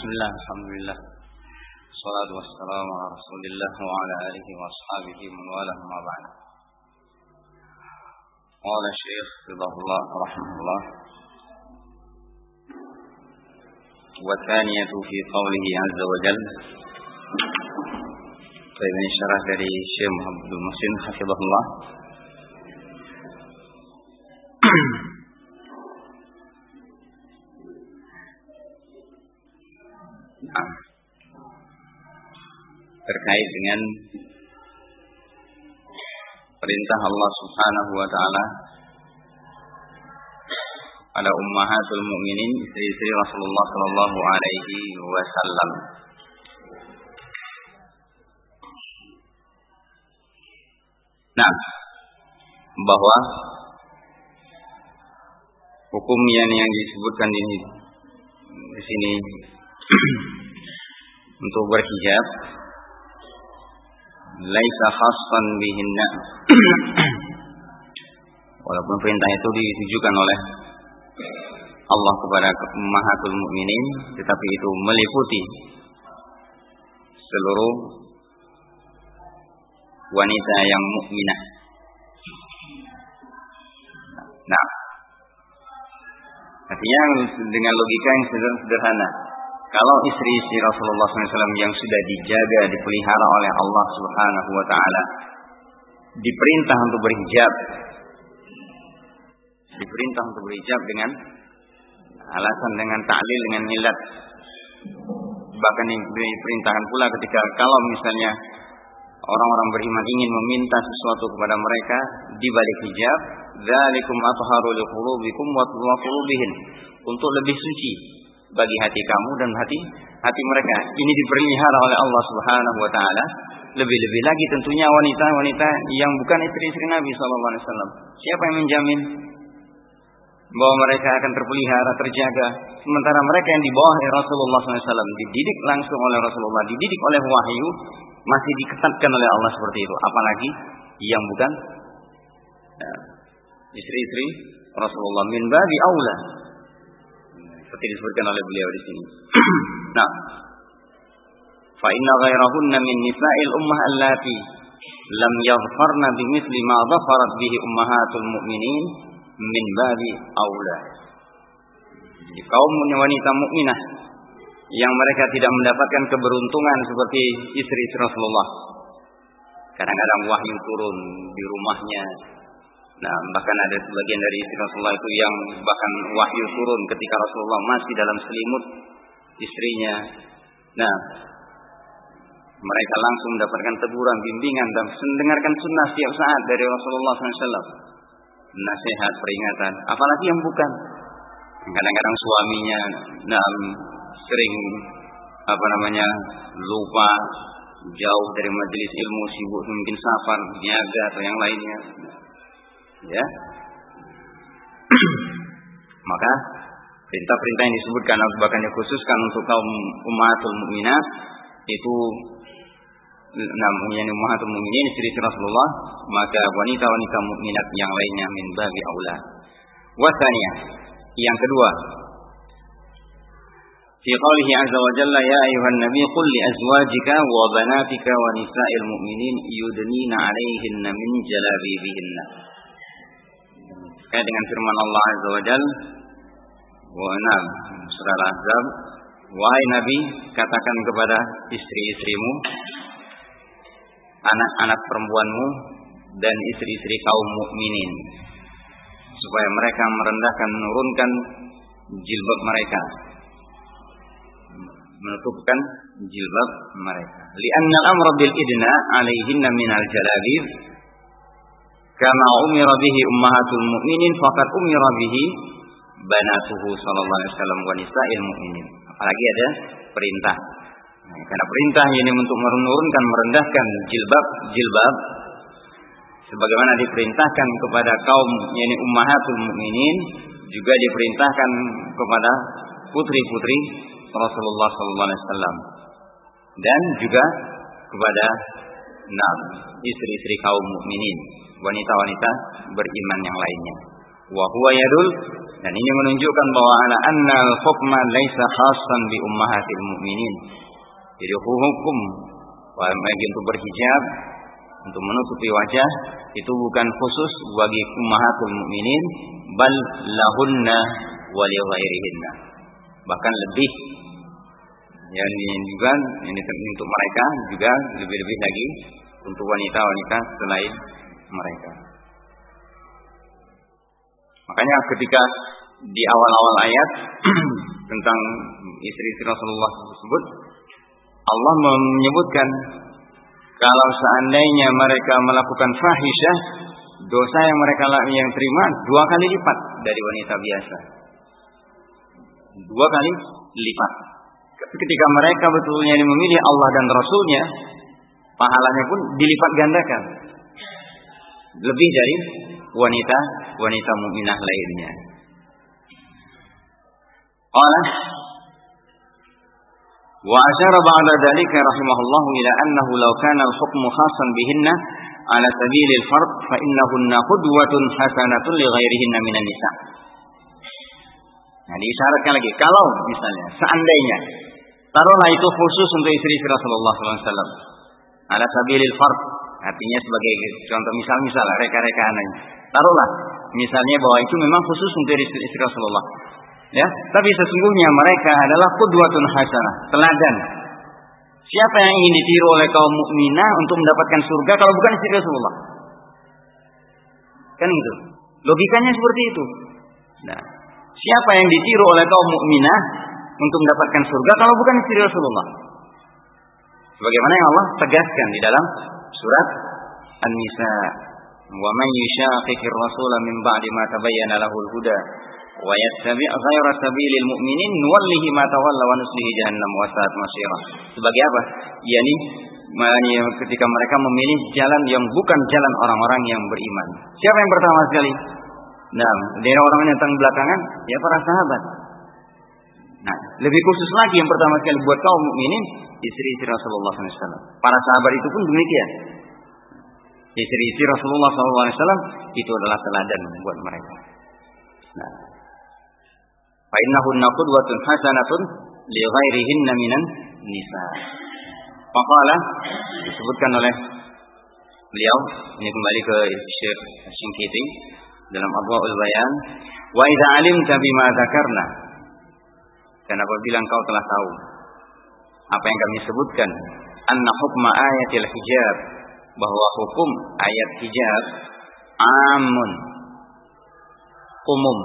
بسم الله الحمد لله. الصلاة والسلام على رسول الله وعلى آله وأصحابه من والاه ما بعد. قال الشيخ رضاه الله رحمه الله. والثانية في قوله عز وجل. طيب ini syarah dari Syekh Muhammad Muhsin hafizahullah Nah, terkait dengan perintah Allah Subhanahu wa taala pada ummahatul mukminin istri-istri Rasulullah sallallahu alaihi wasallam. Nah, bahwa hukum yang yang disebutkan di, di sini untuk berhijab laisa khassan bihinna walaupun perintah itu ditujukan oleh Allah kepada ummahatul mukminin tetapi itu meliputi seluruh wanita yang mukminah. Nah, artinya dengan logika yang sederhana, kalau istri-istri Rasulullah SAW yang sudah dijaga, dipelihara oleh Allah Subhanahu Wa Taala, diperintah untuk berhijab, diperintah untuk berhijab dengan alasan dengan taklil dengan ilat bahkan diperintahkan pula ketika kalau misalnya orang-orang beriman ingin meminta sesuatu kepada mereka di balik hijab dzalikum atharu liqulubikum wa untuk lebih suci bagi hati kamu dan hati hati mereka ini dipelihara oleh Allah Subhanahu wa taala lebih-lebih lagi tentunya wanita-wanita yang bukan istri-istri Nabi wasallam siapa yang menjamin bahwa mereka akan terpelihara, terjaga. Sementara mereka yang di bawah Rasulullah SAW dididik langsung oleh Rasulullah, dididik oleh wahyu, masih diketatkan oleh Allah seperti itu. Apalagi yang bukan ya, istri-istri Rasulullah min babi aula. Seperti disebutkan oleh beliau di sini. nah, fa inna ghairahunna min nisa'il ummah allati lam yaghfarna bimithli ma dhafarat bihi ummahatul mu'minin min babi aula. Jadi kaum wanita mukminah yang mereka tidak mendapatkan keberuntungan seperti istri-istri Rasulullah. Kadang-kadang wahyu turun di rumahnya. Nah, bahkan ada sebagian dari istri Rasulullah itu yang bahkan wahyu turun ketika Rasulullah masih dalam selimut istrinya. Nah, mereka langsung mendapatkan teguran, bimbingan dan mendengarkan sunnah setiap saat dari Rasulullah SAW nasihat, peringatan, apalagi yang bukan. Kadang-kadang suaminya nah, sering apa namanya lupa jauh dari majelis ilmu sibuk mungkin safar niaga atau yang lainnya ya maka perintah-perintah yang disebutkan bahkan dikhususkan untuk kaum umatul mukminat itu namun yang ummahatul mukminin istri Rasulullah maka wanita-wanita mukminat yang lainnya min babi aula. Wasanya yang kedua fi qawlihi azza wa jalla ya ayuhan nabi qul li azwajika wa banatika wa nisa'il mu'minin yudnina 'alaihinna min jalabibihinna. Kait dengan firman Allah azza wa jalla wa surah Al-Ahzab wahai nabi katakan kepada istri-istrimu anak-anak perempuanmu dan istri-istri kaum mukminin supaya mereka merendahkan menurunkan jilbab mereka. Menutupkan jilbab mereka. Lianna al-amr bil idna alaihinna min al-jalabib kama umira bihi ummahatul mukminin faqad umira bihi banatuhu sallallahu alaihi wasallam wa nisa'il mukminin apalagi ada perintah. Karena perintah ini untuk menurunkan merendahkan jilbab jilbab. Sebagaimana diperintahkan kepada kaum yakni ummahatul mukminin juga diperintahkan kepada putri-putri Rasulullah sallallahu alaihi wasallam. Dan juga kepada enam istri-istri kaum mukminin wanita-wanita beriman yang lainnya Wa huwa dan ini menunjukkan bahwa ala anna al-hukma laisa khassan bi ummahatil mu'minin. Jadi hukum bagi untuk berhijab untuk menutupi wajah itu bukan khusus bagi ummahatul mukminin bal lahunna wa. Bahkan lebih yang juga ini untuk mereka juga lebih-lebih lagi untuk wanita-wanita selain mereka. Makanya ketika di awal-awal ayat tentang istri-istri Rasulullah tersebut Allah menyebutkan kalau seandainya mereka melakukan fahisyah, dosa yang mereka yang terima dua kali lipat dari wanita biasa. Dua kali lipat. Ketika mereka betulnya memilih Allah dan Rasulnya, pahalanya pun dilipat gandakan lebih dari wanita wanita mukminah lainnya. Allah wa ashar ba'da dalika rahimahullah ila annahu law kana al-hukmu khasan bihinna ala sabil al-fard fa innahunna qudwatun hasanatun li ghairihinna minan nisa. Nah, diisyaratkan lagi kalau misalnya seandainya taruhlah itu khusus untuk istri-istri Rasulullah wasallam Ala sabil al-fard artinya sebagai contoh misal-misal, reka-reka anaknya. Taruhlah, misalnya bahwa itu memang khusus untuk istri-istri Rasulullah. Ya, tapi sesungguhnya mereka adalah qudwatun hasanah, teladan. Siapa yang ingin ditiru oleh kaum mukminah untuk mendapatkan surga kalau bukan istri Rasulullah? Kan itu. Logikanya seperti itu. Nah, siapa yang ditiru oleh kaum mukminah untuk mendapatkan surga kalau bukan istri Rasulullah? Sebagaimana yang Allah tegaskan di dalam surat An-Nisa, "Wa man yushaqiqir rasula min ba'di ma tabayyana lahul huda wa yattabi' ghayra sabilil mu'minin nuwallihi ma tawalla wa nuslihi jahannam wa sa'at masira. Sebagai apa? yakni ketika mereka memilih jalan yang bukan jalan orang-orang yang beriman. Siapa yang pertama sekali? Nah, dari orang yang datang belakangan, ya para sahabat. Nah, lebih khusus lagi yang pertama sekali buat kaum mukminin istri-istri Rasulullah SAW. Para sahabat itu pun demikian. Istri-istri Rasulullah SAW itu adalah teladan buat mereka. Nah, fa innahunna qudwatun hasanatun li ghairihinna minan nisa. Faqala disebutkan oleh beliau ini kembali ke Syekh Syingkiti dalam Adwaul Bayan wa idza alimta bima dzakarna dan apabila engkau telah tahu apa yang kami sebutkan? Anna hukma ayatil hijab. Bahwa hukum ayat hijab amun. Umum.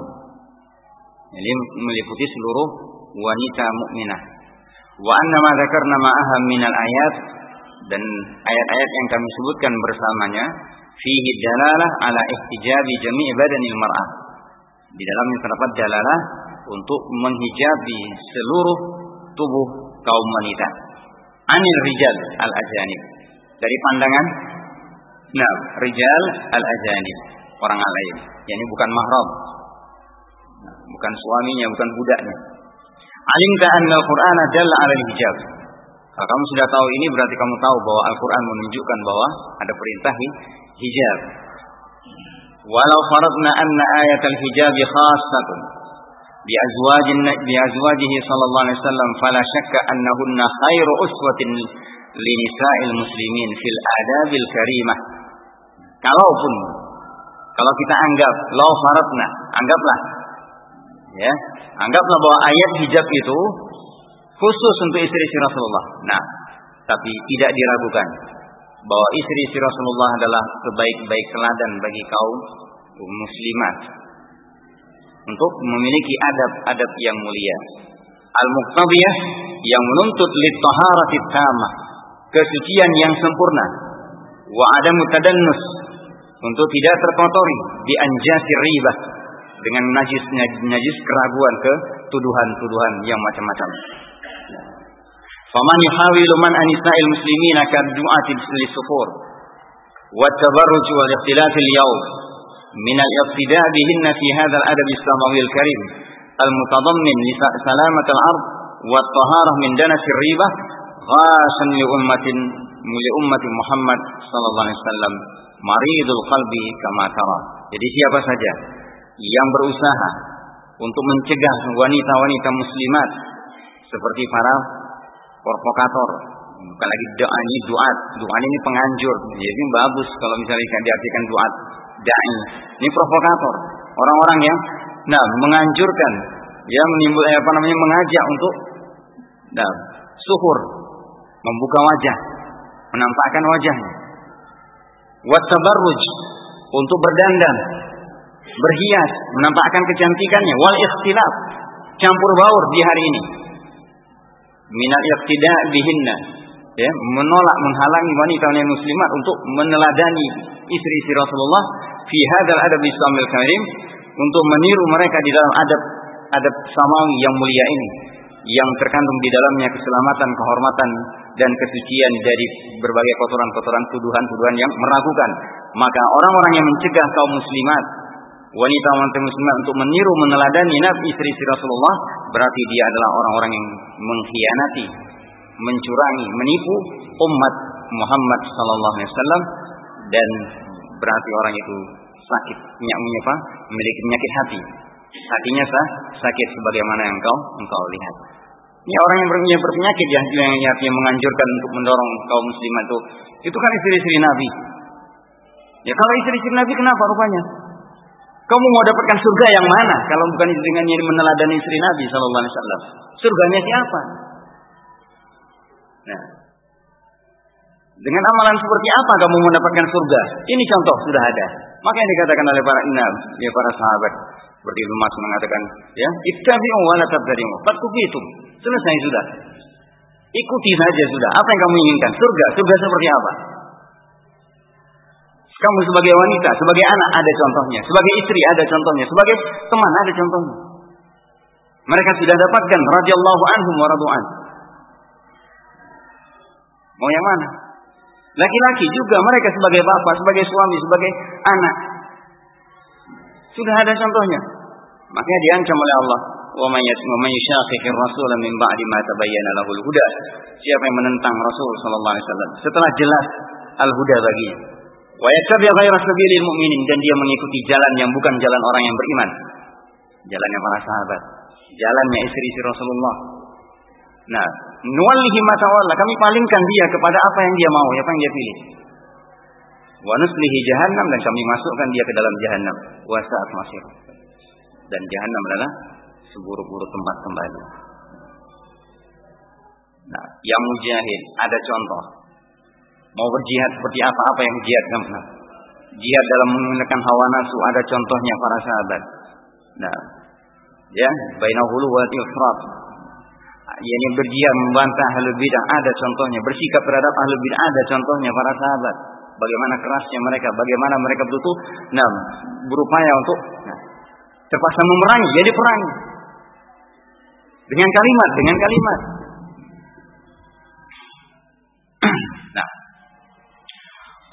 Jadi meliputi seluruh wanita mukminah. Wa anna ma dzakarna ma'aha minal ayat. Dan ayat-ayat yang kami sebutkan bersamanya fihi dalalah ala ihtijabi jami' badanil mar'ah. Di dalamnya terdapat dalalah untuk menghijabi seluruh tubuh kaum wanita. Anil rijal al-ajanib. Dari pandangan nah, rijal al-ajanib, orang lain. Yani bukan mahram, bukan suaminya, bukan budaknya. Alimta anna al-Qur'an adalah 'ala hijab. Kalau kamu sudah tahu ini berarti kamu tahu bahwa Al-Qur'an menunjukkan bahwa ada perintah hijab. Walau faradna anna ayat al-hijab khassatun bi azwajihi sallallahu alaihi wasallam fala syakka annahunna khairu uswatin li nisa'il muslimin fil adabil karimah. Kalaupun kalau kita anggap lau faradna, anggaplah Ya, anggaplah bahwa ayat hijab itu khusus untuk istri-istri Rasulullah. Nah, tapi tidak diragukan bahwa istri-istri Rasulullah adalah sebaik-baik teladan bagi kaum muslimat untuk memiliki adab-adab yang mulia. Al-muqtadiyah yang menuntut litaharatit tamah, kesucian yang sempurna. Wa adamu tadannus untuk tidak terkotori di anjasir ribah dengan najis najis keraguan ke tuduhan-tuduhan yang macam-macam. Faman yuhawilu man anisa'il muslimin akan du'ati bisli sufur wa tabarruj wal ikhtilaf al yawm min al iqtida' bihinna fi hadha al adab islamawi al karim al mutadammin li salamat al ard wa taharah min danas al ribah ghasan li ummatin li Muhammad sallallahu alaihi wasallam tara. Jadi siapa saja yang berusaha untuk mencegah wanita-wanita muslimat seperti para provokator bukan lagi doa ini doa doa ini penganjur. Jadi bagus kalau misalnya diartikan doa dai ini provokator. Orang-orang yang nah menganjurkan. Ya menimbul eh, apa namanya mengajak untuk nah suhur. Membuka wajah. Menampakkan wajahnya. Watabarruj. Untuk berdandan. Berhias. Menampakkan kecantikannya. Wal ikhtilaf. Campur baur di hari ini. Minal iqtida bihinna ya menolak menghalangi wanita wanita muslimat untuk meneladani istri-istri Rasulullah fi hadzal adab Islamil karim untuk meniru mereka di dalam adab adab samawi yang mulia ini yang terkandung di dalamnya keselamatan, kehormatan dan kesucian dari berbagai kotoran-kotoran tuduhan-tuduhan yang meragukan. Maka orang-orang yang mencegah kaum muslimat, wanita-wanita muslimat untuk meniru meneladani nabi istri-istri Rasulullah, berarti dia adalah orang-orang yang mengkhianati, mencurangi, menipu umat Muhammad sallallahu alaihi wasallam dan berarti orang itu sakit, punya apa? Memiliki penyakit hati. Hatinya sah, sakit sebagaimana yang kau engkau lihat. Ini orang yang punya berpenyakit ya, yang, yang menganjurkan untuk mendorong kaum muslimat itu. Itu kan istri-istri Nabi. Ya kalau istri-istri Nabi kenapa rupanya? Kamu mau dapatkan surga yang mana kalau bukan dengan yang meneladani istri Nabi Shallallahu Alaihi Wasallam? Surganya siapa? Nah, dengan amalan seperti apa kamu mendapatkan surga? Ini contoh sudah ada. Maka yang dikatakan oleh para inam, ya para sahabat, seperti Ibnu Mas mengatakan, ya, ittabi'u wa la tabtadi'u. itu. Selesai sudah. Ikuti saja sudah. Apa yang kamu inginkan? Surga. Surga seperti apa? Kamu sebagai wanita, sebagai anak ada contohnya, sebagai istri ada contohnya, sebagai teman ada contohnya. Mereka sudah dapatkan radhiyallahu anhum wa radu'an. Mau yang mana? Laki-laki juga mereka sebagai bapak, sebagai suami, sebagai anak. Sudah ada contohnya. Makanya diancam oleh Allah, "Wa may yushaqiqir rasul min ba'di ma tabayyana lahul huda." Siapa yang menentang Rasul sallallahu alaihi wasallam setelah jelas al-huda baginya. Wa yattabi' ghaira sabilil mu'minin dan dia mengikuti jalan yang bukan jalan orang yang beriman. Jalannya para sahabat, jalannya istri-istri Rasulullah. Nah, nuwallihi ma tawalla, kami palingkan dia kepada apa yang dia mau, apa yang dia pilih. Wa nuslihi jahannam dan kami masukkan dia ke dalam jahannam. Wa sa'at masir. Dan jahannam adalah seburuk-buruk tempat kembali. Nah, yang mujahid ada contoh. Mau berjihad seperti apa? Apa yang jihad? Nah, jihad dalam menekan hawa nafsu ada contohnya para sahabat. Nah, ya, bainahulu wa ifrat. Yani berjihad membantah ahli bidah ada contohnya, bersikap terhadap ahli bidah ada contohnya para sahabat. Bagaimana kerasnya mereka, bagaimana mereka betul nah, berupaya untuk nah, terpaksa memerangi, jadi perangi. Dengan kalimat, dengan kalimat. nah.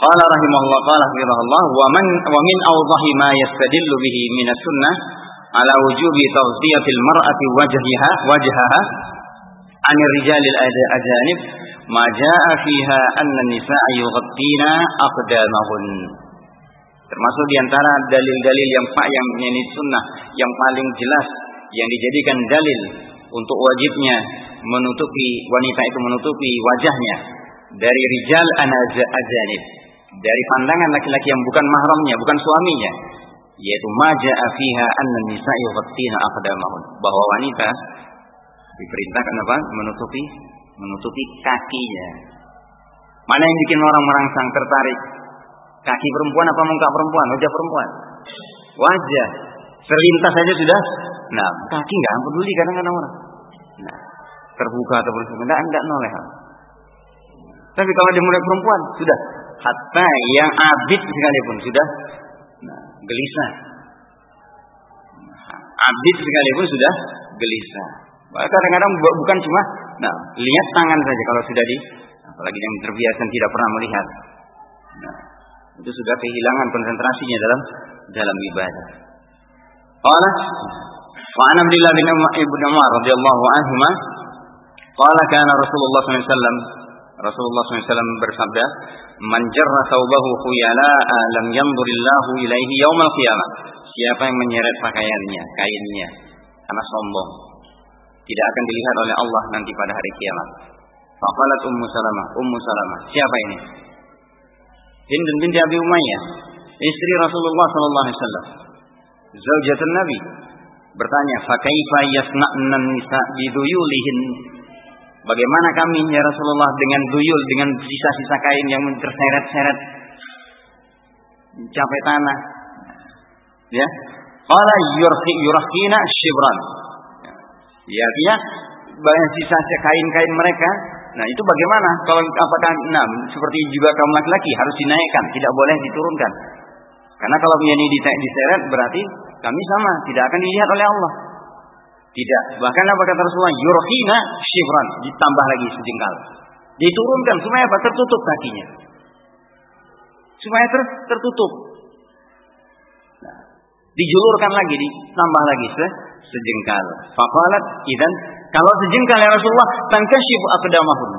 Qala rahimahullah qala hafizahullah wa man wa min awdahi ma yastadillu bihi min as-sunnah ala wujubi tawziyatil mar'ati wajhiha wajhaha anir rijalil ajanib ma jaa fiha anna nisaa yughattina aqdamahun termasuk di antara dalil-dalil yang pak yang ini sunnah yang paling jelas yang dijadikan dalil untuk wajibnya menutupi wanita itu menutupi wajahnya dari rijal ajanib dari pandangan laki-laki yang bukan mahramnya bukan suaminya yaitu maja'a fiha anna nisaa yughattina aqdamahun. Bahwa wanita diperintahkan apa menutupi menutupi kakinya. Mana yang bikin orang merangsang tertarik? Kaki perempuan apa muka perempuan? Wajah perempuan. Wajah. Selintas saja sudah. Nah, kaki nggak peduli kadang-kadang orang. Nah, terbuka atau terbuka enggak enggak noleh. Tapi kalau dia mulai perempuan sudah hatta yang abid sekalipun sudah nah, gelisah. Nah, abid sekalipun sudah gelisah. Kadang-kadang bukan cuma Nah, lihat tangan saja kalau sudah di apalagi yang terbiasa tidak pernah melihat. Nah, itu sudah kehilangan konsentrasinya dalam dalam ibadah. Qala wa an Abdullah bin Ibnu Umar radhiyallahu anhu qala kana Rasulullah SAW Rasulullah SAW bersabda, "Man jarra thawbahu khuyala'a lam yanzurillahu ilaihi yaumal qiyamah." siapa yang menyeret pakaiannya, kainnya, karena sombong, tidak akan dilihat oleh Allah nanti pada hari kiamat. Faqalat Ummu Salamah, Ummu Salamah, siapa ini? Hind binti Abi Umayyah, istri Rasulullah sallallahu alaihi wasallam. Zaujatun Nabi bertanya, "Fa kaifa yasna'na nisa biduyulihin?" Bagaimana kami ya Rasulullah dengan duyul, dengan sisa-sisa kain yang terseret-seret mencapai tanah. Ya. Qala yurhi yurhina shibran. Ya, artinya banyak sisa kain-kain mereka. Nah, itu bagaimana? Kalau apakah nah, seperti juga kaum laki-laki harus dinaikkan, tidak boleh diturunkan. Karena kalau menjadi diseret berarti kami sama, tidak akan dilihat oleh Allah. Tidak. Bahkan apa kata Rasulullah? Yurhina shibran. Ditambah lagi sejengkal. Diturunkan supaya apa? Tertutup kakinya. Supaya ter, tertutup. Nah, dijulurkan lagi, ditambah lagi se, sejengkal. Fakalat idan kalau sejengkal ya Rasulullah, tankashifu aqdamahun.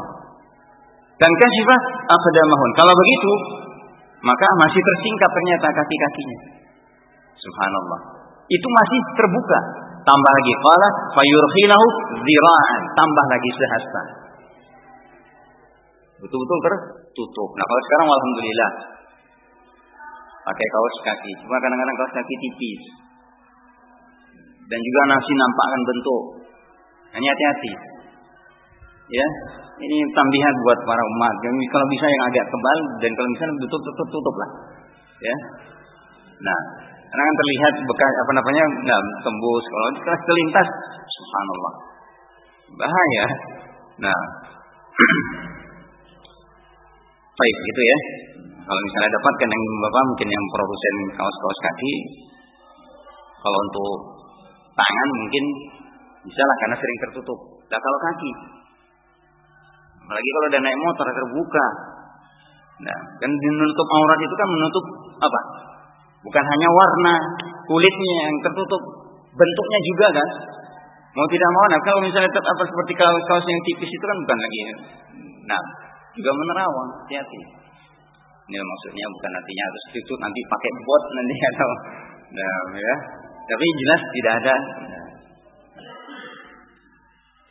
Tankashifa aqdamahun. Kalau begitu, maka masih tersingkap ternyata kaki-kakinya. Subhanallah. Itu masih terbuka. Tambah lagi qala fayurkhilahu zira'an, tambah lagi sehasta. Betul-betul tertutup. Nah, kalau sekarang alhamdulillah pakai kaos kaki. Cuma kadang-kadang kaos kaki tipis. Dan juga nasi nampakkan bentuk. Hanya hati-hati. Ya, ini tambihan buat para umat. Kalau bisa yang agak tebal dan kalau misalnya tutup tutup tutup lah. Ya. Nah, karena kan terlihat bekas apa namanya nggak tembus kalau terlintas subhanallah bahaya nah baik gitu ya kalau misalnya dapatkan yang bapak mungkin yang produsen kaos-kaos kaki kalau untuk tangan mungkin bisa lah karena sering tertutup nah kalau kaki apalagi kalau udah naik motor terbuka nah kan menutup aurat itu kan menutup apa Bukan hanya warna kulitnya yang tertutup, bentuknya juga kan. Mau tidak mau, nah kalau misalnya tetap apa seperti kaos, kaos yang tipis itu kan bukan lagi. Nah, juga menerawang, hati-hati. Ini maksudnya bukan artinya harus tutup nanti pakai bot nanti atau nah ya. Tapi jelas tidak ada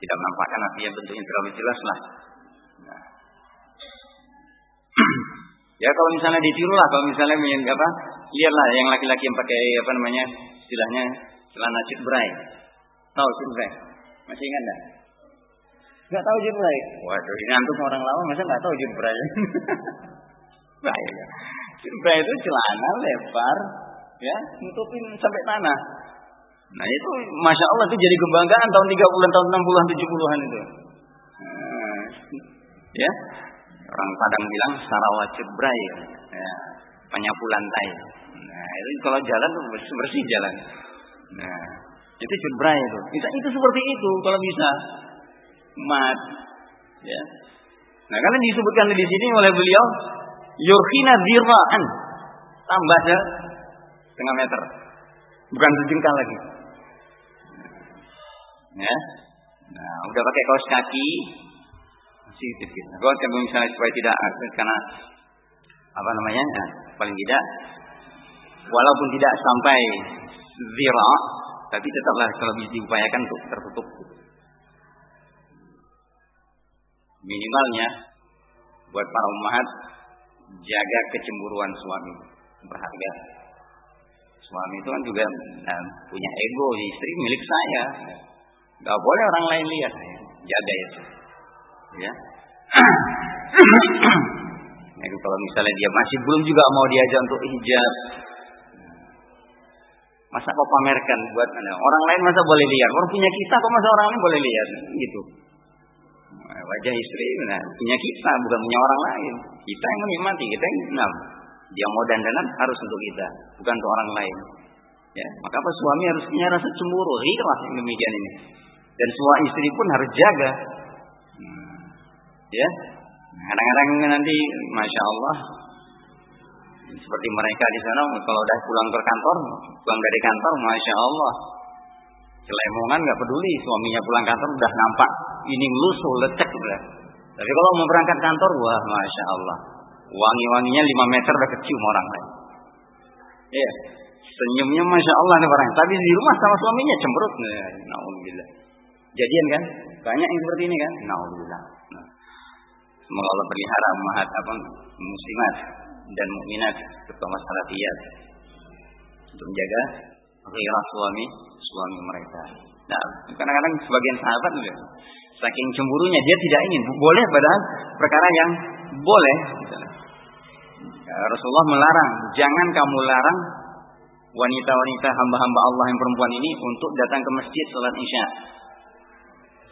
tidak menampakkan artinya bentuknya terlalu jelas lah. Nah. ya kalau misalnya ditiru lah, kalau misalnya apa lihatlah yang laki-laki yang pakai apa namanya istilahnya celana cutbray. Tahu cutbray? Masih ingat enggak? Enggak tahu cutbray. Waduh, ini antum orang lama masa enggak tahu cutbray? Baik. Cutbray itu celana lebar ya, nutupin sampai tanah. Nah itu Masya Allah itu jadi kebanggaan tahun 30-an, tahun 60-an, 70-an itu. Nah, ya, orang Padang bilang Sarawak Cebrai. Ya, penyapu lantai. Nah, itu kalau jalan tuh bersih, bersih jalan. Nah, itu cedera itu. Bisa itu seperti itu kalau bisa. Mat. Ya. Nah, karena disebutkan di sini oleh beliau yurhina diraan. Tambah ya setengah meter. Bukan sejengkal lagi. Ya. Nah, udah pakai kaos kaki masih tipis. Kalau misalnya supaya tidak karena apa namanya? Nah, paling tidak walaupun tidak sampai zira tapi tetaplah kalau bisa diupayakan untuk tertutup minimalnya buat para umat jaga kecemburuan suami berharga suami itu kan juga nah, punya ego istri milik saya nggak boleh orang lain lihat jaga itu ya Nah, kalau misalnya dia masih belum juga mau diajak untuk hijab, Masa kau pamerkan buat mana? Orang lain masa boleh lihat? Orang punya kita kok masa orang lain boleh lihat? Gitu. Nah, wajah istri, nah, punya kita bukan punya orang lain. Kita yang menikmati, kita yang nah, dia mau dandanan harus untuk kita, bukan untuk orang lain. Ya, maka apa suami harus punya rasa cemburu, yang demikian ini. Dan suami istri pun harus jaga. Hmm. Ya, kadang-kadang nanti, masya Allah, seperti mereka di sana kalau udah pulang ke kantor, pulang dari kantor, masya Allah, celemongan nggak peduli, suaminya pulang kantor udah nampak ini lusuh lecek udah. Tapi kalau mau berangkat kantor, wah masya Allah, wangi-wanginya 5 meter udah kecium orang lain. Iya, Senyumnya masya Allah nih orang. Tapi di rumah sama suaminya cemberut. Nah, Jadian kan? Banyak yang seperti ini kan? Nauzubillah. Nah. Semoga Allah pelihara mahat apa muslimat dan mukminat terutama salafiyat untuk menjaga gairah suami suami mereka. Nah, kadang-kadang sebagian sahabat juga saking cemburunya dia tidak ingin boleh padahal perkara yang boleh. Rasulullah melarang, jangan kamu larang wanita-wanita hamba-hamba Allah yang perempuan ini untuk datang ke masjid sholat isya.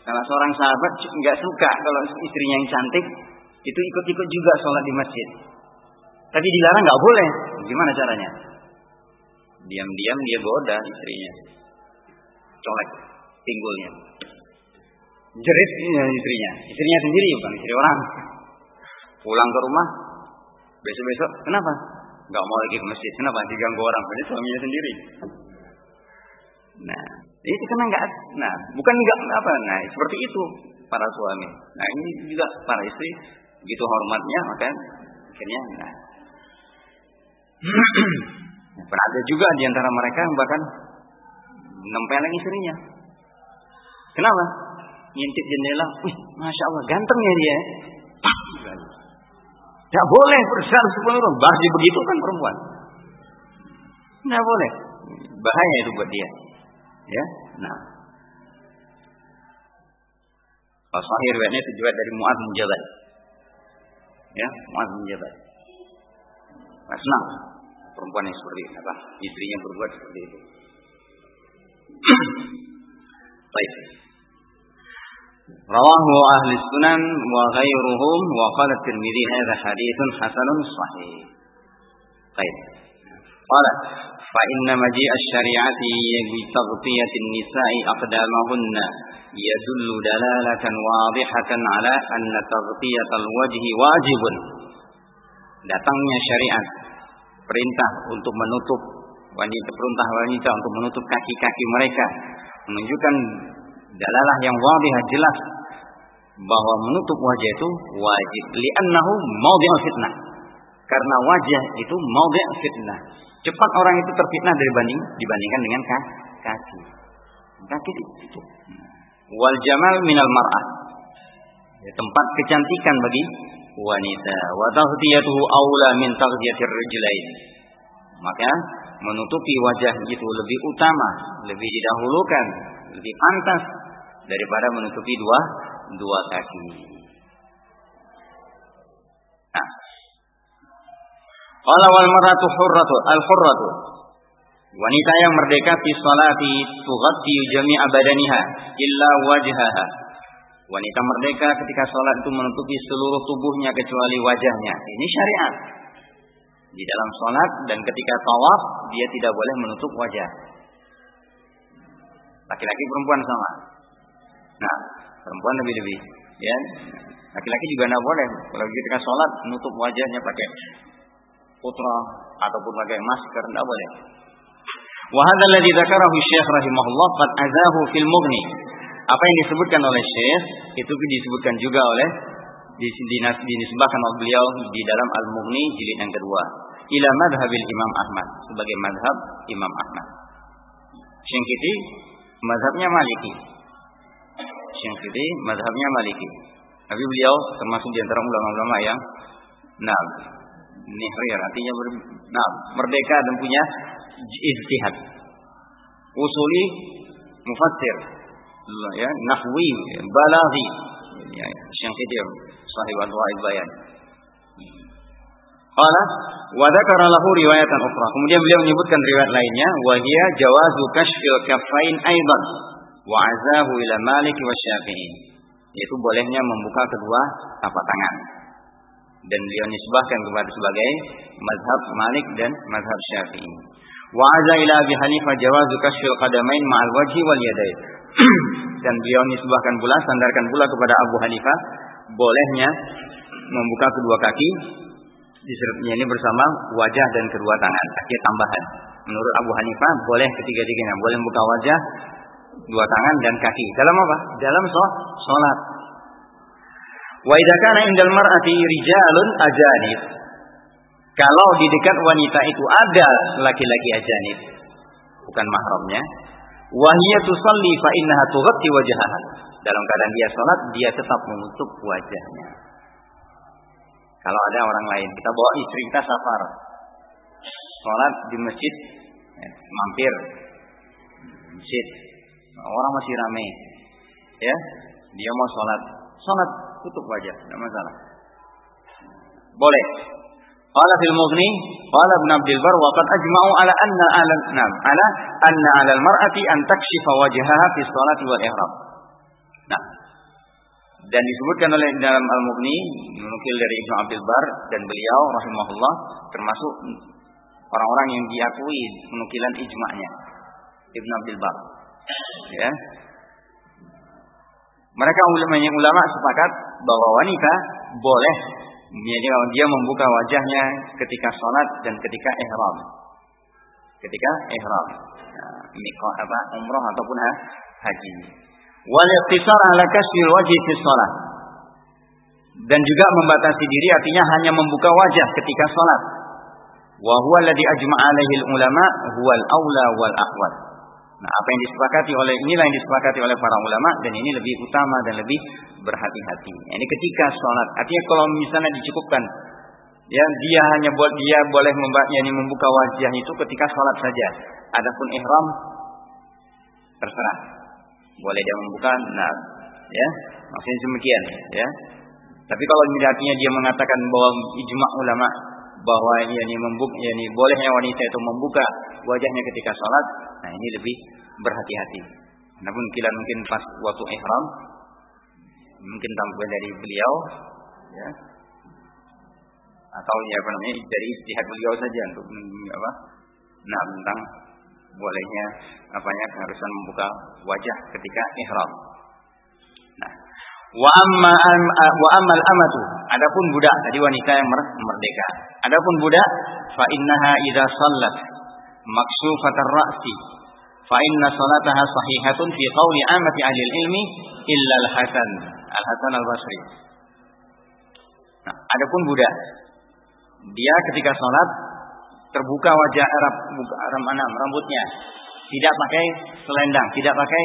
Salah seorang sahabat nggak suka kalau istrinya yang cantik itu ikut-ikut juga sholat di masjid. Tapi dilarang nggak boleh. Gimana caranya? Diam-diam dia goda istrinya. Colek pinggulnya. Jerit istrinya. Istrinya sendiri bukan istri orang. Pulang ke rumah. Besok-besok. Kenapa? Gak mau lagi ke masjid. Kenapa? Diganggu orang. Ini suaminya sendiri. Nah, itu karena enggak, nah, bukan enggak apa, nah, seperti itu para suami. Nah, ini juga para istri, begitu hormatnya, maka akhirnya, nah, Pernah ada juga di antara mereka yang bahkan nempelin istrinya. Kenapa? Ngintip jendela, wih, masya Allah, ganteng ya dia. Tidak boleh bersal sepenuhnya, bahasa begitu kan perempuan. Tidak boleh, bahaya itu buat dia. Ya, nah. Kalau sahih itu juga dari Mu'ad bin Jabal. Ya, Mu'ad bin Jabal. Senang perempuan yang seperti apa istrinya berbuat seperti itu. Baik. Rawahu ahli sunan wa ghairuhum wa qala Tirmidzi hadha haditsun hasanun sahih. Baik. Qala fa inna maji' asy-syari'ati bi an-nisa'i aqdamahunna yadullu dalalatan wadihatan ala anna taghtiyatal wajhi wajibun. Datangnya syariat perintah untuk menutup wanita perintah wanita untuk menutup kaki-kaki mereka menunjukkan dalalah yang wadih jelas bahwa menutup wajah itu wajib. Li'annahu maudhi'u fitnah. Karena wajah itu maudhi' fitnah. Cepat orang itu terfitnah dibanding dibandingkan dengan kaki. Kaki itu. Wal jamal minal mar'ah. Ya, tempat kecantikan bagi wanita. Wa taghtiyatuhu aula min taghtiyatir rijlain. Maka menutupi wajah itu lebih utama lebih didahulukan lebih pantas daripada menutupi dua dua kaki nah qala wal maratu hurratu al hurratu wanita yang merdeka fi salati tughatti jami'a badaniha illa wajhaha Wanita merdeka ketika sholat itu menutupi seluruh tubuhnya kecuali wajahnya. Ini syariat. Di dalam sholat dan ketika tawaf dia tidak boleh menutup wajah. Laki-laki perempuan sama. Nah, perempuan lebih-lebih. Ya, laki-laki juga tidak boleh. Kalau ketika sholat menutup wajahnya pakai putra ataupun pakai masker tidak boleh. Wahada alladhi dzakarahu Syekh rahimahullah qad azahu fil mughni apa yang disebutkan oleh Syekh itu disebutkan juga oleh dinisbahkan oleh beliau di dalam Al-Mughni jilid yang kedua ila madhabil Imam Ahmad sebagai madhab Imam Ahmad. Syengkiti madhabnya Maliki. Syengkiti madhabnya Maliki. Tapi beliau termasuk di antara ulama-ulama yang nah nihrir artinya ber, nah, merdeka dan punya ijtihad. Usuli mufassir ya nahwi balaghi ya Syekh Khidir sahib al-Waid Bayan Qala wa dzakara lahu riwayatan ukhra. Kemudian beliau menyebutkan riwayat lainnya wa hiya jawazu kashfil kaffain aidan wa azahu ila Malik wa Syafi'i. Yaitu bolehnya membuka kedua tapak tangan. Dan beliau nisbahkan kepada sebagai mazhab Malik dan mazhab Syafi'i. Wa aza ila Abi Hanifah jawazu kashfil qadamain ma'al wajhi wal yadayn. dan beliau nisbahkan pula sandarkan pula kepada Abu Hanifah bolehnya membuka kedua kaki disertanya ini bersama wajah dan kedua tangan kaki tambahan menurut Abu Hanifah boleh ketiga-tiganya boleh membuka wajah dua tangan dan kaki dalam apa dalam sholat wa idza kana indal mar'ati rijalun ajanib kalau di dekat wanita itu ada laki-laki ajanib bukan mahramnya. Wahia tusalli fa innaha tughatti wajhaha. Dalam keadaan dia salat, dia tetap menutup wajahnya. Kalau ada orang lain, kita bawa istri kita safar. Salat di masjid, eh, mampir. Masjid. Orang masih ramai. Ya, dia mau salat. Salat tutup wajah, tidak masalah. Boleh. Qala fil Mughni, qala Ibn Abdul Bar wa qad ajma'u ala anna ala nam, ala anna 'ala al-mar'ati an takshifa wajhaha fi sholati wal ihram. Nah, dan disebutkan oleh dalam Al-Mughni menukil dari Ibnu Abdul Bar dan beliau rahimahullah termasuk orang-orang yang diakui penukilan ijma'nya Ibnu Abdul Bar. Ya. Mereka ulama ulama sepakat bahwa wanita boleh dia, dia membuka wajahnya ketika sholat dan ketika ihram. Ketika ihram. Nah, apa umroh ataupun haji. Wal iqtisar ala kasfil wajhi fi sholat. Dan juga membatasi diri artinya hanya membuka wajah ketika sholat. Wa huwa alladhi ajma'a ulama huwal aula wal ahwal. Nah, apa yang disepakati oleh inilah yang disepakati oleh para ulama dan ini lebih utama dan lebih berhati-hati. Ini ketika sholat, artinya kalau misalnya dicukupkan, ya dia hanya buat dia boleh membuka, yani membuka wajah itu ketika sholat saja. Adapun ihram terserah, boleh dia membuka, nah, ya maksudnya demikian, ya. Tapi kalau artinya dia mengatakan bahwa ijma ulama bahwa yani membuka yani bolehnya wanita itu membuka wajahnya ketika sholat nah ini lebih berhati-hati namun kila mungkin pas waktu ihram mungkin tampil dari beliau ya atau ya apa namanya dari istihad beliau saja untuk apa nah tentang bolehnya apanya keharusan membuka wajah ketika ihram nah Wa amma wa ammal amatu. Adapun budak tadi wanita yang merdeka. Adapun budak fa innaha idza sallat ra'si. Fa inna salataha sahihatun fi qawli amati ahli ilmi illa al-Hasan al-Hasan al-Basri. Nah, adapun budak dia ketika salat terbuka wajah Arab rambutnya tidak pakai selendang, tidak pakai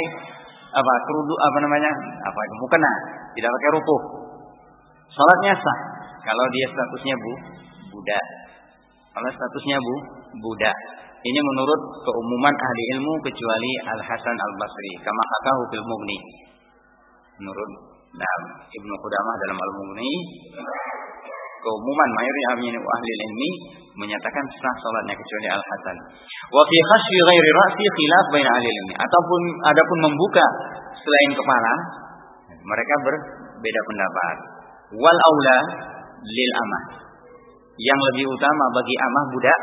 apa kerudung apa namanya apa itu mukena tidak pakai rukuh salatnya sah. Kalau dia statusnya bu budak kalau statusnya bu budak ini menurut keumuman ahli ilmu kecuali Al Hasan Al Basri kama katahu fil Mughni menurut nah, Ibnu Qudamah dalam Al Mughni keumuman mayoritas ahli ilmi menyatakan sah salatnya kecuali Al Hasan. Wa fi khasfi ghairi ra'si khilaf bain ahli ilmi. Ataupun adapun membuka selain kepala, mereka berbeda pendapat. Wal aula lil amah. Yang lebih utama bagi amah budak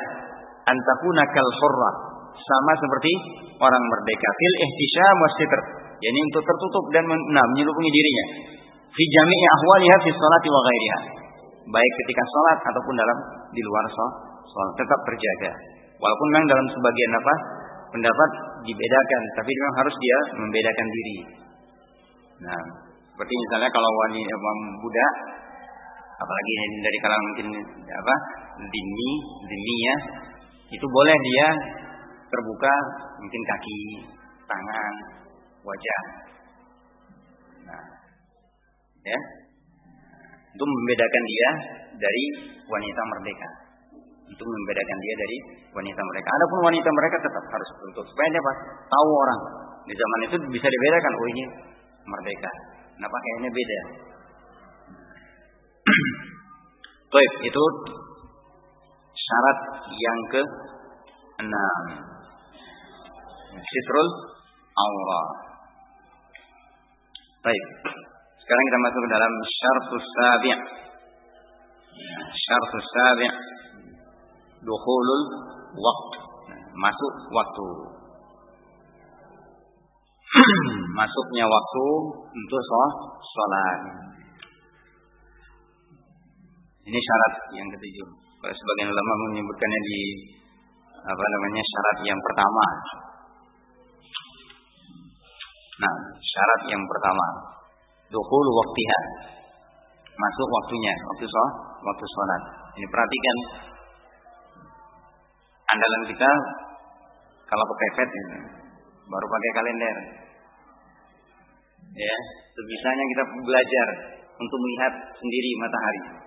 antakuna kal hurra. Sama seperti orang merdeka. Fil ihtisyam wasitr yani untuk tertutup dan nah, menyelupungi dirinya. Fi jami'i ahwaliha fi salati wa ghairiha. Baik ketika sholat ataupun dalam di luar sholat tetap terjaga. Walaupun memang dalam sebagian apa pendapat dibedakan, tapi memang harus dia membedakan diri. Nah, seperti misalnya kalau wanita Buddha, apalagi dari kalangan mungkin apa dini, dini ya, itu boleh dia terbuka mungkin kaki, tangan, wajah. Nah, ya, untuk membedakan dia dari wanita merdeka. Untuk membedakan dia dari wanita mereka. Adapun wanita mereka tetap harus tutup supaya dia tahu orang. Di zaman itu bisa dibedakan, oh ini merdeka. Nah pakaiannya beda. Baik, itu syarat yang ke enam. Sitrul aura. Baik. Sekarang kita masuk ke dalam syartus sabi'. Syartus sabi' dukhulul waktu. Masuk waktu. Masuknya waktu untuk sholat. Ini syarat yang ketujuh. Sebagian ulama menyebutkannya di apa namanya syarat yang pertama. Nah, syarat yang pertama dukhul waktiha. Masuk waktunya, waktu sholat, waktu sholat. Ini perhatikan andalan kita Kalau kepepet ya, baru pakai kalender. Ya, sebisanya kita belajar untuk melihat sendiri matahari.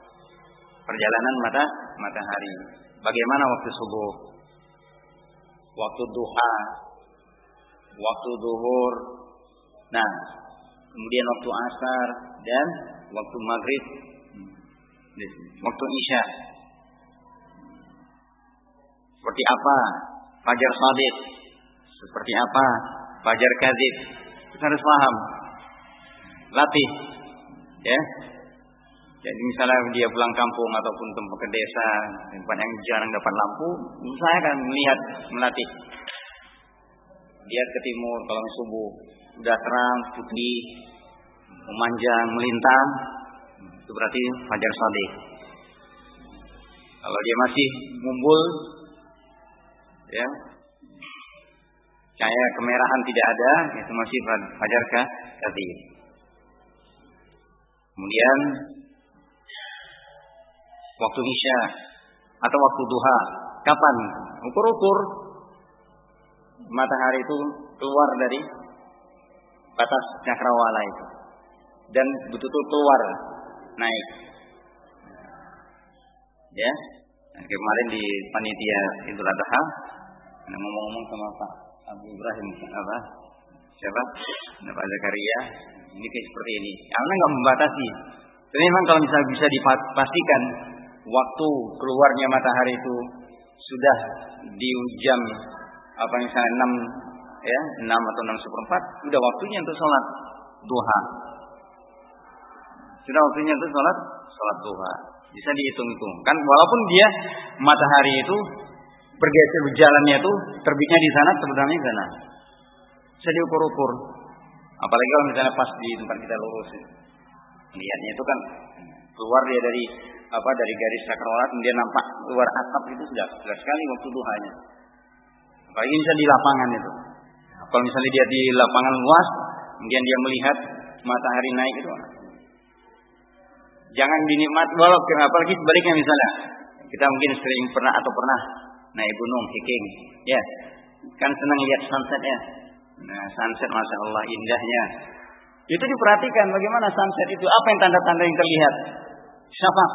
Perjalanan mata matahari. Bagaimana waktu subuh? Waktu duha, waktu duhur. Nah, kemudian waktu asar dan waktu maghrib, waktu isya. Seperti apa fajar sadiq? Seperti apa fajar kadzib? Kita harus paham. Latih. Ya. Jadi misalnya dia pulang kampung ataupun tempat ke desa, tempat yang jarang dapat lampu, saya akan melihat melatih. Lihat ke timur kalau subuh, udah terang, putih, memanjang, melintang, itu berarti fajar sadiq. Kalau dia masih mumbul, ya, cahaya kemerahan tidak ada, itu masih fajar kadzib. Kemudian waktu isya atau waktu duha, kapan? Ukur-ukur matahari itu keluar dari batas cakrawala itu dan betul-betul keluar naik. Ya, nah, kemarin di panitia Idul Adha, ngomong-ngomong sama Pak Abu Ibrahim apa? Siapa? Pak Zakaria. Ini kayak seperti ini. Karena nggak membatasi. Tapi memang kalau misalnya bisa dipastikan waktu keluarnya matahari itu sudah di jam apa misalnya 6 ya 6 atau 6 seperempat sudah waktunya untuk sholat duha. Sudah waktunya untuk sholat sholat duha. Bisa dihitung-hitung. Kan walaupun dia matahari itu bergeser jalannya itu terbitnya di sana sebenarnya di sana. Bisa diukur-ukur. Apalagi kalau misalnya pas di tempat kita lurus lihatnya itu kan keluar dia dari apa dari garis sakral kemudian nampak luar atap itu sudah jelas sekali waktu duhanya. Apalagi misalnya di lapangan itu. Kalau misalnya dia di lapangan luas kemudian dia melihat matahari naik itu jangan dinikmat walau apalagi sebaliknya misalnya kita mungkin sering pernah atau pernah naik gunung hiking ya. Kan senang lihat sunset ya. Nah sunset masya Allah indahnya. Itu diperhatikan bagaimana sunset itu apa yang tanda-tanda yang terlihat? Syafaq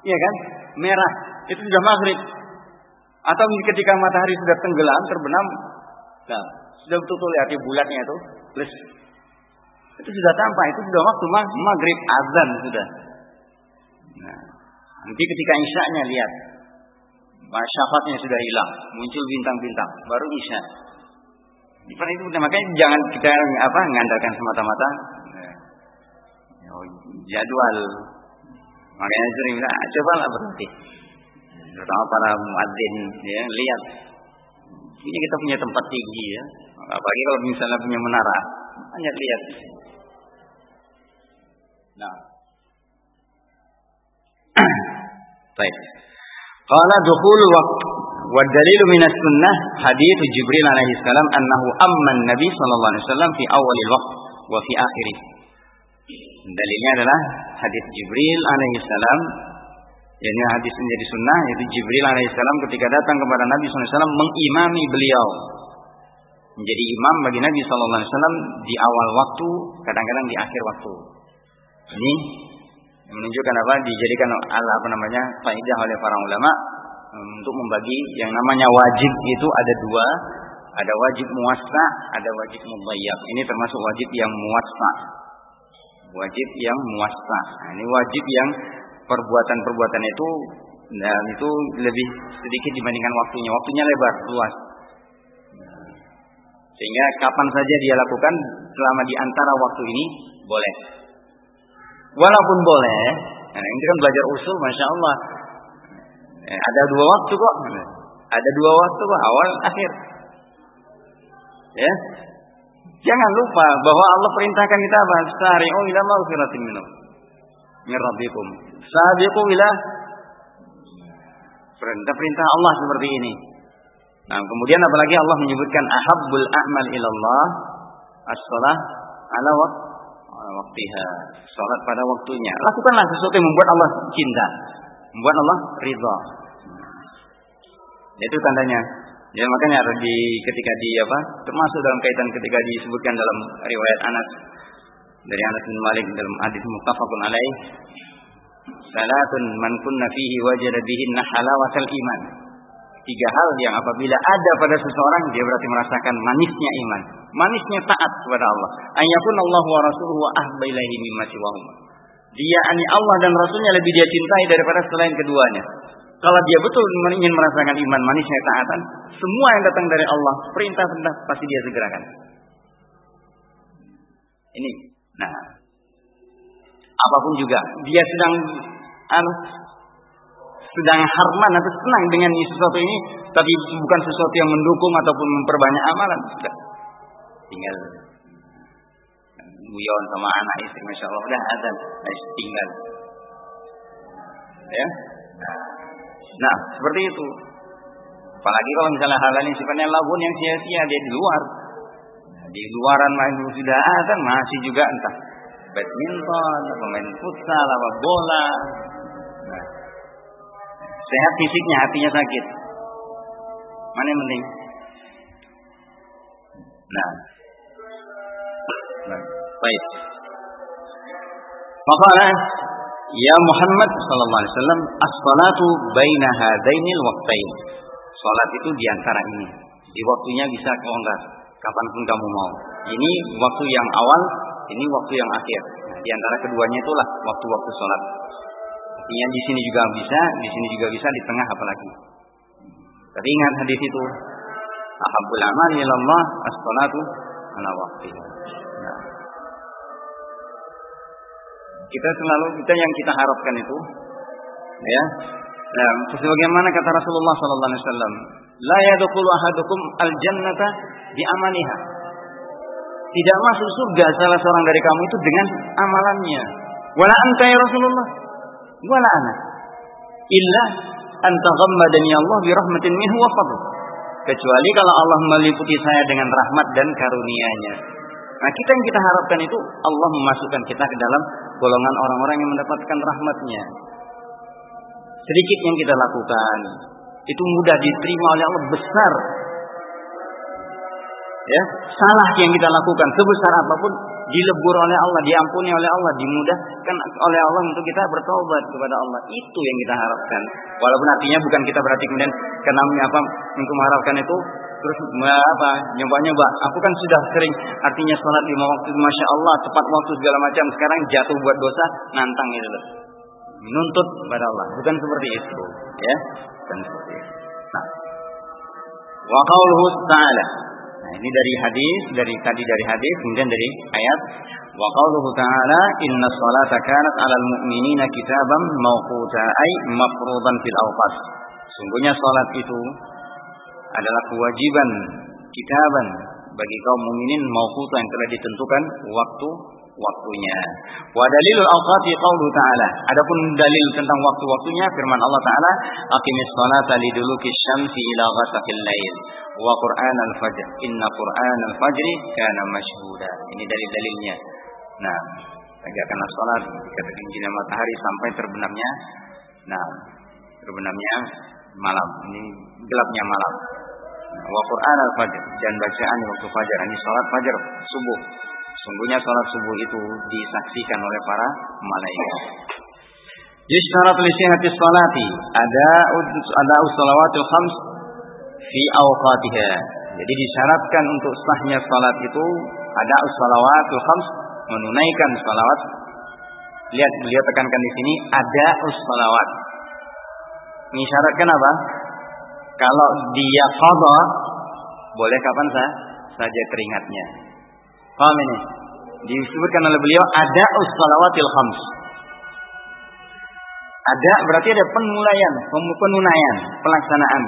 Iya kan? Merah. Itu sudah maghrib. Atau ketika matahari sudah tenggelam, terbenam. Nah, sudah betul-betul lihat bulatnya itu. Plus. Itu sudah tampak. Itu sudah waktu maghrib. Azan sudah. Nah, nanti ketika isya-nya lihat. Syafatnya sudah hilang. Muncul bintang-bintang. Baru isya. Seperti itu makanya jangan kita apa ngandalkan semata-mata jadwal Makanya sering bilang, ah, coba lah berhenti. Terutama para muadzin, ya, lihat. Ini kita punya tempat tinggi ya. Apalagi kalau misalnya punya menara, hanya lihat. Nah. Baik. Qala dukhul waqt wa dalilu min as-sunnah hadits Jibril alaihi salam annahu amman nabi sallallahu alaihi wasallam fi awalil waqt wa fi akhirih. Dalilnya adalah hadis Jibril alaihissalam yakni hadis menjadi sunnah yaitu Jibril alaihissalam ketika datang kepada Nabi SAW mengimami beliau. Menjadi imam bagi Nabi SAW di awal waktu kadang-kadang di akhir waktu. Ini menunjukkan apa? Dijadikan ala apa namanya faidah oleh para ulama untuk membagi yang namanya wajib itu ada dua. Ada wajib muwassa ada wajib mubayyab ini termasuk wajib yang muwassa wajib yang muasah. Nah, ini wajib yang perbuatan-perbuatan itu dan itu lebih sedikit dibandingkan waktunya. Waktunya lebar, luas. Sehingga kapan saja dia lakukan selama di antara waktu ini boleh. Walaupun boleh, nah ini kan belajar usul, masya Allah. Eh, ada dua waktu kok. Ada dua waktu kok, awal akhir. Ya, Jangan lupa bahwa Allah perintahkan kita apa? Sari'u ila maghfiratin minum. Min rabbikum. Sabiqu ila perintah-perintah Allah seperti ini. Nah, kemudian apalagi Allah menyebutkan ahabbul a'mal ilallah as-salah ala waktiha. Salat pada waktunya. Lakukanlah sesuatu yang membuat Allah cinta, membuat Allah ridha. Itu tandanya Ya makanya ada di ketika di apa termasuk dalam kaitan ketika disebutkan dalam riwayat Anas dari Anas bin Malik dalam hadis muttafaqun alaih salatun man kunna fihi wajada bihinna halawatal iman. Tiga hal yang apabila ada pada seseorang dia berarti merasakan manisnya iman. Manisnya taat kepada Allah. Ayakun Allah wa rasuluhu ahba ilaihi mimma dia ani Allah dan Rasulnya lebih dia cintai daripada selain keduanya kalau dia betul ingin merasakan iman manisnya taatan, semua yang datang dari Allah, perintah-perintah pasti dia segerakan. Ini. Nah, apa pun juga, dia sedang anu, sedang harman atau senang dengan sesuatu ini, tapi bukan sesuatu yang mendukung ataupun memperbanyak amalan. Sudah. Tinggal guyon sama anak istri, masya Allah, udah ada, tinggal. Ya. Nah, Nah, seperti itu. Apalagi kalau misalnya hal lain sifatnya lagun yang sia-sia dia di luar. Di luaran main sudah ada masih juga entah badminton, atau main futsal, apa bola. Nah, sehat fisiknya, hatinya sakit. Mana yang penting? Nah, nah baik. Maka Ya Muhammad sallallahu alaihi wasallam, as-salatu baina hadainil waqtain. Salat itu di antara ini. Di waktunya bisa kelonggar kapan pun kamu mau. Ini waktu yang awal, ini waktu yang akhir. Nah, di antara keduanya itulah waktu-waktu salat. Artinya di sini juga bisa, di sini juga bisa, di tengah apalagi. Tapi ingat hadis itu. Ahabul amal ilallah as-salatu ala waqtin. Nah, kita selalu kita yang kita harapkan itu ya. Nah, sebagaimana kata Rasulullah sallallahu alaihi wasallam, la yadkhulu ahadukum al-jannata bi amaliha. Tidak masuk surga salah seorang dari kamu itu dengan amalannya. Wala anta ya Rasulullah. Wala ana. Illa anta ghammadani Allah bi rahmatin minhu wa fadl. Kecuali kalau Allah meliputi saya dengan rahmat dan karunia-Nya. Nah kita yang kita harapkan itu Allah memasukkan kita ke dalam golongan orang-orang yang mendapatkan rahmatnya. Sedikit yang kita lakukan itu mudah diterima oleh Allah besar. Ya, salah yang kita lakukan sebesar apa pun dilebur oleh Allah, diampuni oleh Allah, dimudahkan oleh Allah untuk kita bertobat kepada Allah. Itu yang kita harapkan. Walaupun artinya bukan kita berarti kemudian karena apa untuk mengharapkan itu terus apa? Nyoba-nyoba? Aku kan sudah sering artinya sholat lima waktu masya Allah tepat waktu segala macam. Sekarang jatuh buat dosa nantang itu loh. Menuntut kepada Allah. Bukan seperti itu ya. Bukan seperti itu. Nah. Wa ta'ala. Nah ini dari hadis dari tadi dari hadis kemudian dari ayat. Wa ta'ala inna sholata kanat 'alal mu'minina kitaban mawquta ay mafruḍan fil awqat. Sungguhnya salat itu adalah kewajiban kitaban bagi kaum mukminin mauquta yang telah ditentukan waktu waktunya. Wa dalilul awqati qaulu ta'ala. Adapun dalil tentang waktu-waktunya firman Allah taala, "Aqimis salata liduluki syamsi ila ghasaqil lail wa Qur'an al-fajr. Inna Qur'an al-fajri kana mashhuda." Ini dalil-dalilnya. Nah, tegakkanlah salat ketika tergelincirnya matahari sampai terbenamnya nah, terbenamnya malam. Ini gelapnya malam. Wa Quran al-Fajr dan bacaan waktu fajar. Ini salat fajar subuh. Sungguhnya salat subuh itu disaksikan oleh para malaikat. Yusyarat li sihhati salati ada ada usalawatul khams fi awqatiha. Jadi disyaratkan untuk sahnya salat itu ada usalawatul khams menunaikan salawat. Lihat beliau tekankan di sini ada usalawat. Mengisyaratkan apa? Kalau dia qadha boleh kapan sah? saja keringatnya. Paham ini? Disebutkan oleh beliau ada ussalawatil khams. Ada berarti ada penulaian, penunaian, pelaksanaan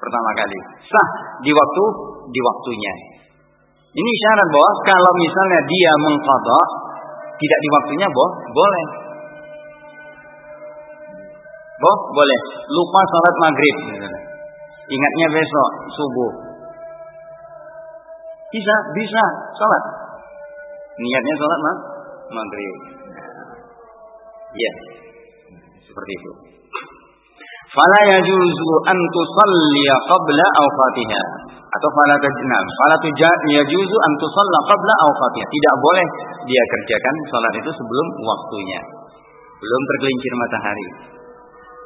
pertama kali. Sah di waktu di waktunya. Ini syarat bahwa kalau misalnya dia mengqadha tidak di waktunya, boh, boleh. Boh, boleh. Lupa salat maghrib. Ingatnya besok subuh. Bisa, bisa salat. Niatnya salat mah maghrib. Ya, seperti itu. fala yajuzu an tusalliya qabla awqatiha atau fala tajnam fala yajuzu an tusalla qabla awqatiha tidak boleh dia kerjakan salat itu sebelum waktunya belum tergelincir matahari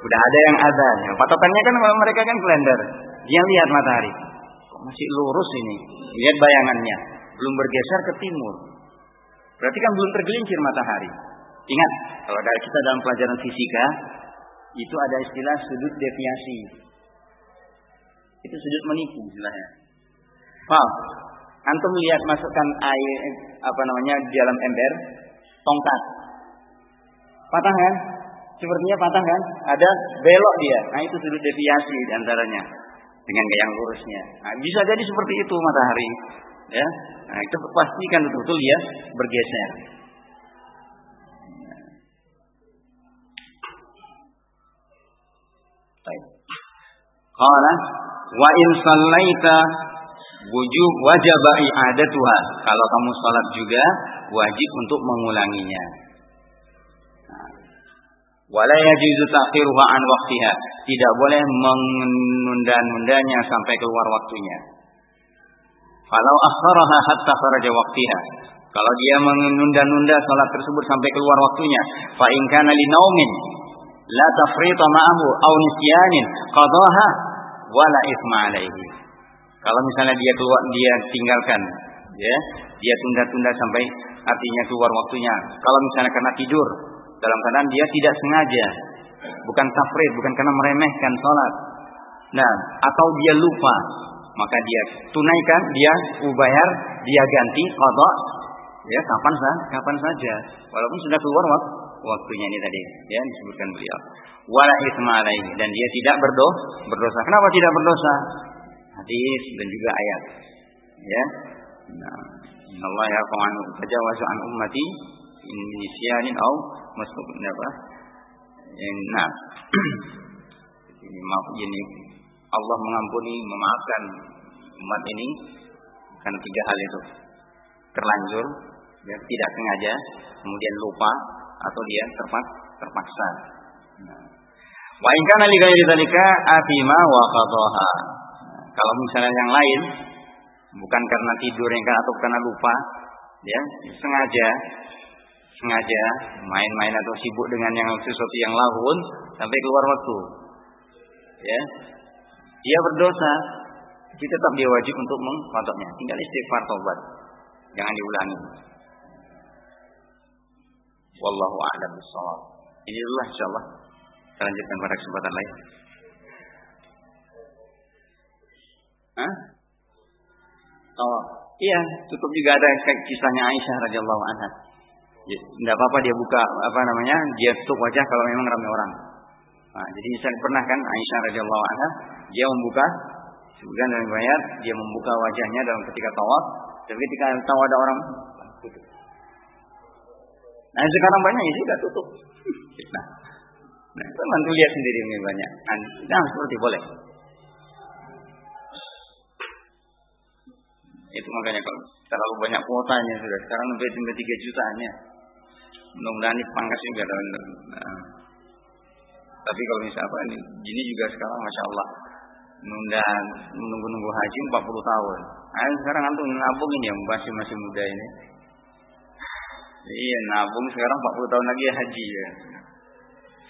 udah ada yang ada patokannya kan kalau mereka kan kalender dia lihat matahari kok masih lurus ini lihat bayangannya belum bergeser ke timur berarti kan belum tergelincir matahari ingat kalau ada kita dalam pelajaran fisika itu ada istilah sudut deviasi. Itu sudut menipu istilahnya. Paham? Antum lihat masukkan air apa namanya di dalam ember tongkat. Patah kan? Sepertinya patah kan? Ada belok dia. Nah itu sudut deviasi antaranya dengan yang lurusnya. Nah, bisa jadi seperti itu matahari. Ya, nah, itu pastikan betul-betul ya bergeser. Baik. Qala wa in sallaita wujub wajib i'adatuha. Kalau kamu salat juga wajib untuk mengulanginya. Wala yajuzu ta'khiruha an waqtiha. Tidak boleh menunda-nundanya sampai keluar waktunya. Kalau akharaha hatta kharaja. Kalau dia menunda-nunda salat tersebut sampai keluar waktunya, fa in kana li naumin la tafrita ma'ahu aw nisyanin qadaha wala ithma alaihi. Kalau misalnya dia keluar dia tinggalkan ya, dia tunda-tunda sampai artinya keluar waktunya. Kalau misalnya karena tidur dalam keadaan dia tidak sengaja, bukan tafrid, bukan karena meremehkan sholat. Nah, atau dia lupa, maka dia tunaikan, dia ubayar, dia ganti qada ya kapan sah, kapan saja, walaupun sudah keluar waktu waktunya ini tadi. Ya disebutkan beliau. Wala itsma dan dia tidak berdosa berdosa. Kenapa tidak berdosa? Hadis dan juga ayat. Ya. Nah Allah ya tajawazu an ummati in nisyanin au masuk apa nah ini maaf ini Allah mengampuni memaafkan umat ini karena tiga hal itu terlanjur ya, tidak sengaja kemudian lupa atau dia terpaksa. terpaksa. Nah. Wa in kana li ghairi wa qadaha. Kalau misalnya yang lain bukan karena tidur yang kan atau karena lupa, ya, sengaja sengaja main-main atau sibuk dengan yang sesuatu yang lahun sampai keluar waktu. Ya. Dia berdosa, jadi tetap dia wajib untuk mengkodoknya. Tinggal istighfar tobat. Jangan diulangi. Wallahu a'lam bishawab. Ini dulu insyaallah. Kita lanjutkan pada kesempatan lain. Hah? Oh, iya, cukup juga ada kisahnya Aisyah radhiyallahu anha. Ya, apa-apa dia buka apa namanya, dia tutup wajah kalau memang ramai orang. Nah, jadi misalnya pernah kan Aisyah radhiyallahu anha, dia membuka sebagian dari bayar, dia membuka wajahnya dalam ketika tawaf, tapi ketika tahu ada orang Nah sekarang banyak yang tidak tutup. Nah, nah itu mantu lihat sendiri ini banyak. Nah seperti boleh. Itu makanya kalau terlalu banyak kuotanya sudah sekarang lebih dari tiga jutanya. Mudah-mudahan ini pangkas juga dalam. Nah. Tapi kalau misalnya apa ini, gini juga sekarang masya Allah nunda menunggu-nunggu haji 40 tahun. Nah, sekarang antum nabung ini yang masih masih muda ini. Iya nabung sekarang 40 tahun lagi ya haji ya.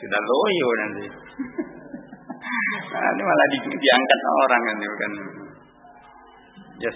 Sudah loyo nanti. nah, ini malah di, diangkat orang kan bukan. Ya